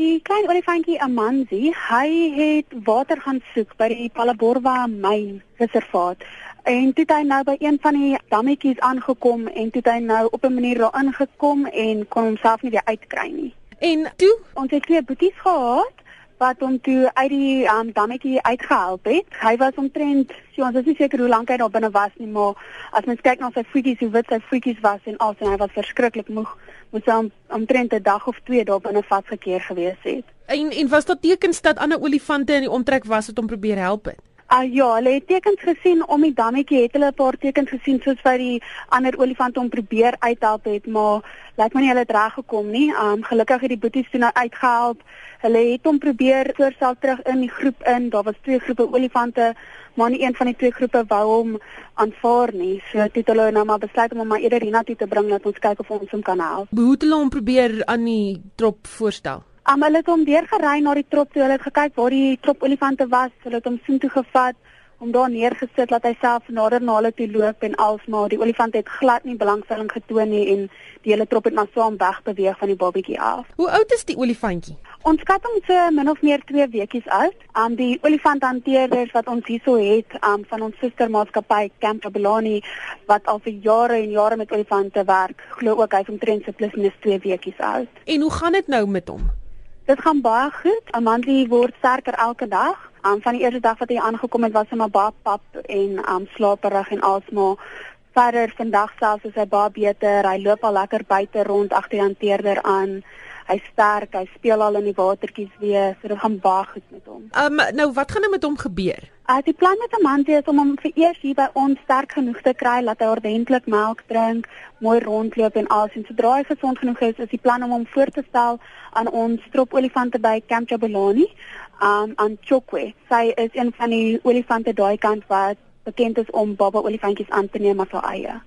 Die klein olifantjie Amanzi, hy het water gaan soek by die Palaborwa myn reservaat. En toe het hy nou by een van die dammetjies aangekom en toe het hy nou op 'n manier daar ingekom en kon homself nie weer uitkry nie. En toe, Ons het twee boeties gehad wat hom toe uit die um, dammetjie uitgehelp het. Hy was omtrent, so ons is nie seker hoe lank hy daar binne was nie, maar as mens kyk na sy voetjies, hoe wit sy voetjies was en al, en hy was verskriklik moeg, moes hy om, omtrent 'n dag of twee daar binne vasgekeer gewees het. en en was daar tekens dat ander olifante in die omtrek was wat hom probeer help het? Ah ja, hulle het tekens gesien om die dammetjie het hulle 'n paar tekens gesien soos vir die ander olifante om probeer uithelp het, maar lyk my nie hulle het reg gekom nie. Um gelukkig het die boeties toe nou uitgehelp. Hulle het hom probeer voorstel terug in die groep in. Daar was twee groepe olifante, maar nie een van die twee groepe wou hom aanvaar nie. So het hulle nou maar besluit om hom maar eerder hiernatoe te bring dat ons kyk of ons hom kan help. Hoe het hulle hom probeer aan die trop voorstel? Um, hulle het hom deurgery na die trop toe. Hulle het gekyk waar die trop olifante was. Hulle het hom soontoe gevat, hom daar neergesit dat hy self nader na hulle toe loop en alsmaar die olifant het glad nie belangstelling getoon nie en die hele trop het maar saam weg beweeg van die babatjie af. Hoe oud is die olifantjie? Ons skat hom so min of meer 2 weekies oud. Um die olifanthanteerders wat ons hierso het, um van ons sustermaatskappy Camp Abelani wat al vir jare en jare met olifante werk, glo ook hy's omtrent so plus minus 2 weekies oud. En hoe gaan dit nou met hom? Dit gaan baie goed. Amandie word sterker elke dag. Um van die eerste dag wat hy aangekom het, was hy maar baie pap en um slaperig en alsmaar. Verder vandag selfs is hy baie beter. Hy loop al lekker buite rond agter die hanteerder aan. Hy's sterk, hy speel al in die watertjies weer. So dit gaan baie goed met hom. Um nou wat gaan nou met hom gebeur? Uh, die plan met Amandie is om hom vir eers hier by ons sterk genoeg te kry dat hy ordentlik melk drink, mooi rondloop en alles en sodra hy gesond genoeg is, is die plan om hom voor te stel aan ons stropolifante by Camp Jabulani, um aan Chokwe. Sy is een van die olifante daai kant wat bekend is om baba olifantjies aan te neem as haar eie.